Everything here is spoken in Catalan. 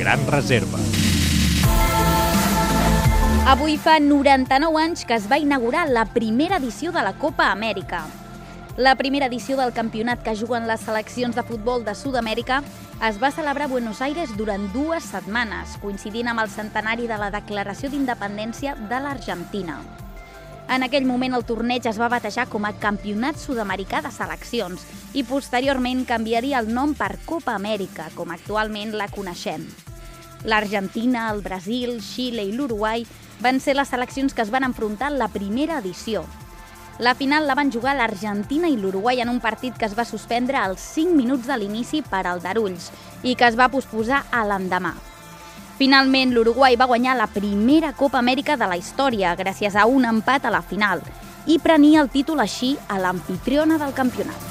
Gran Reserva. Avui fa 99 anys que es va inaugurar la primera edició de la Copa Amèrica. La primera edició del campionat que juguen les seleccions de futbol de Sud-amèrica es va celebrar a Buenos Aires durant dues setmanes, coincidint amb el centenari de la Declaració d'Independència de l'Argentina. En aquell moment el torneig es va batejar com a Campionat Sud-americà de Seleccions i posteriorment canviaria el nom per Copa Amèrica, com actualment la coneixem. L'Argentina, el Brasil, Xile i l'Uruguai van ser les seleccions que es van enfrontar en la primera edició. La final la van jugar l'Argentina i l'Uruguai en un partit que es va suspendre als 5 minuts de l'inici per al Darulls i que es va posposar a l'endemà. Finalment, l'Uruguai va guanyar la primera Copa Amèrica de la història gràcies a un empat a la final i prenia el títol així a l'amfitriona del campionat.